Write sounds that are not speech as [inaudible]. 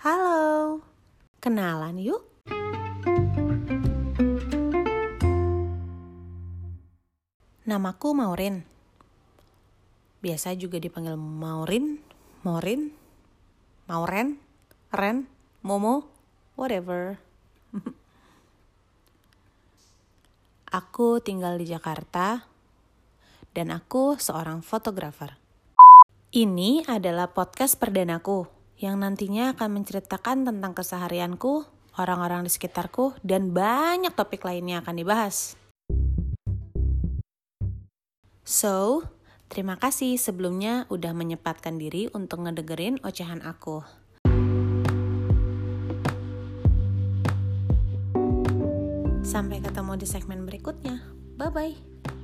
Halo, kenalan yuk. Namaku Maurin. Biasa juga dipanggil Maurin, Maurin, Mauren, Ren, Momo, whatever. [laughs] aku tinggal di Jakarta dan aku seorang fotografer. Ini adalah podcast perdanaku yang nantinya akan menceritakan tentang keseharianku, orang-orang di sekitarku, dan banyak topik lainnya akan dibahas. So, terima kasih sebelumnya udah menyempatkan diri untuk ngedengerin ocehan aku. Sampai ketemu di segmen berikutnya. Bye-bye.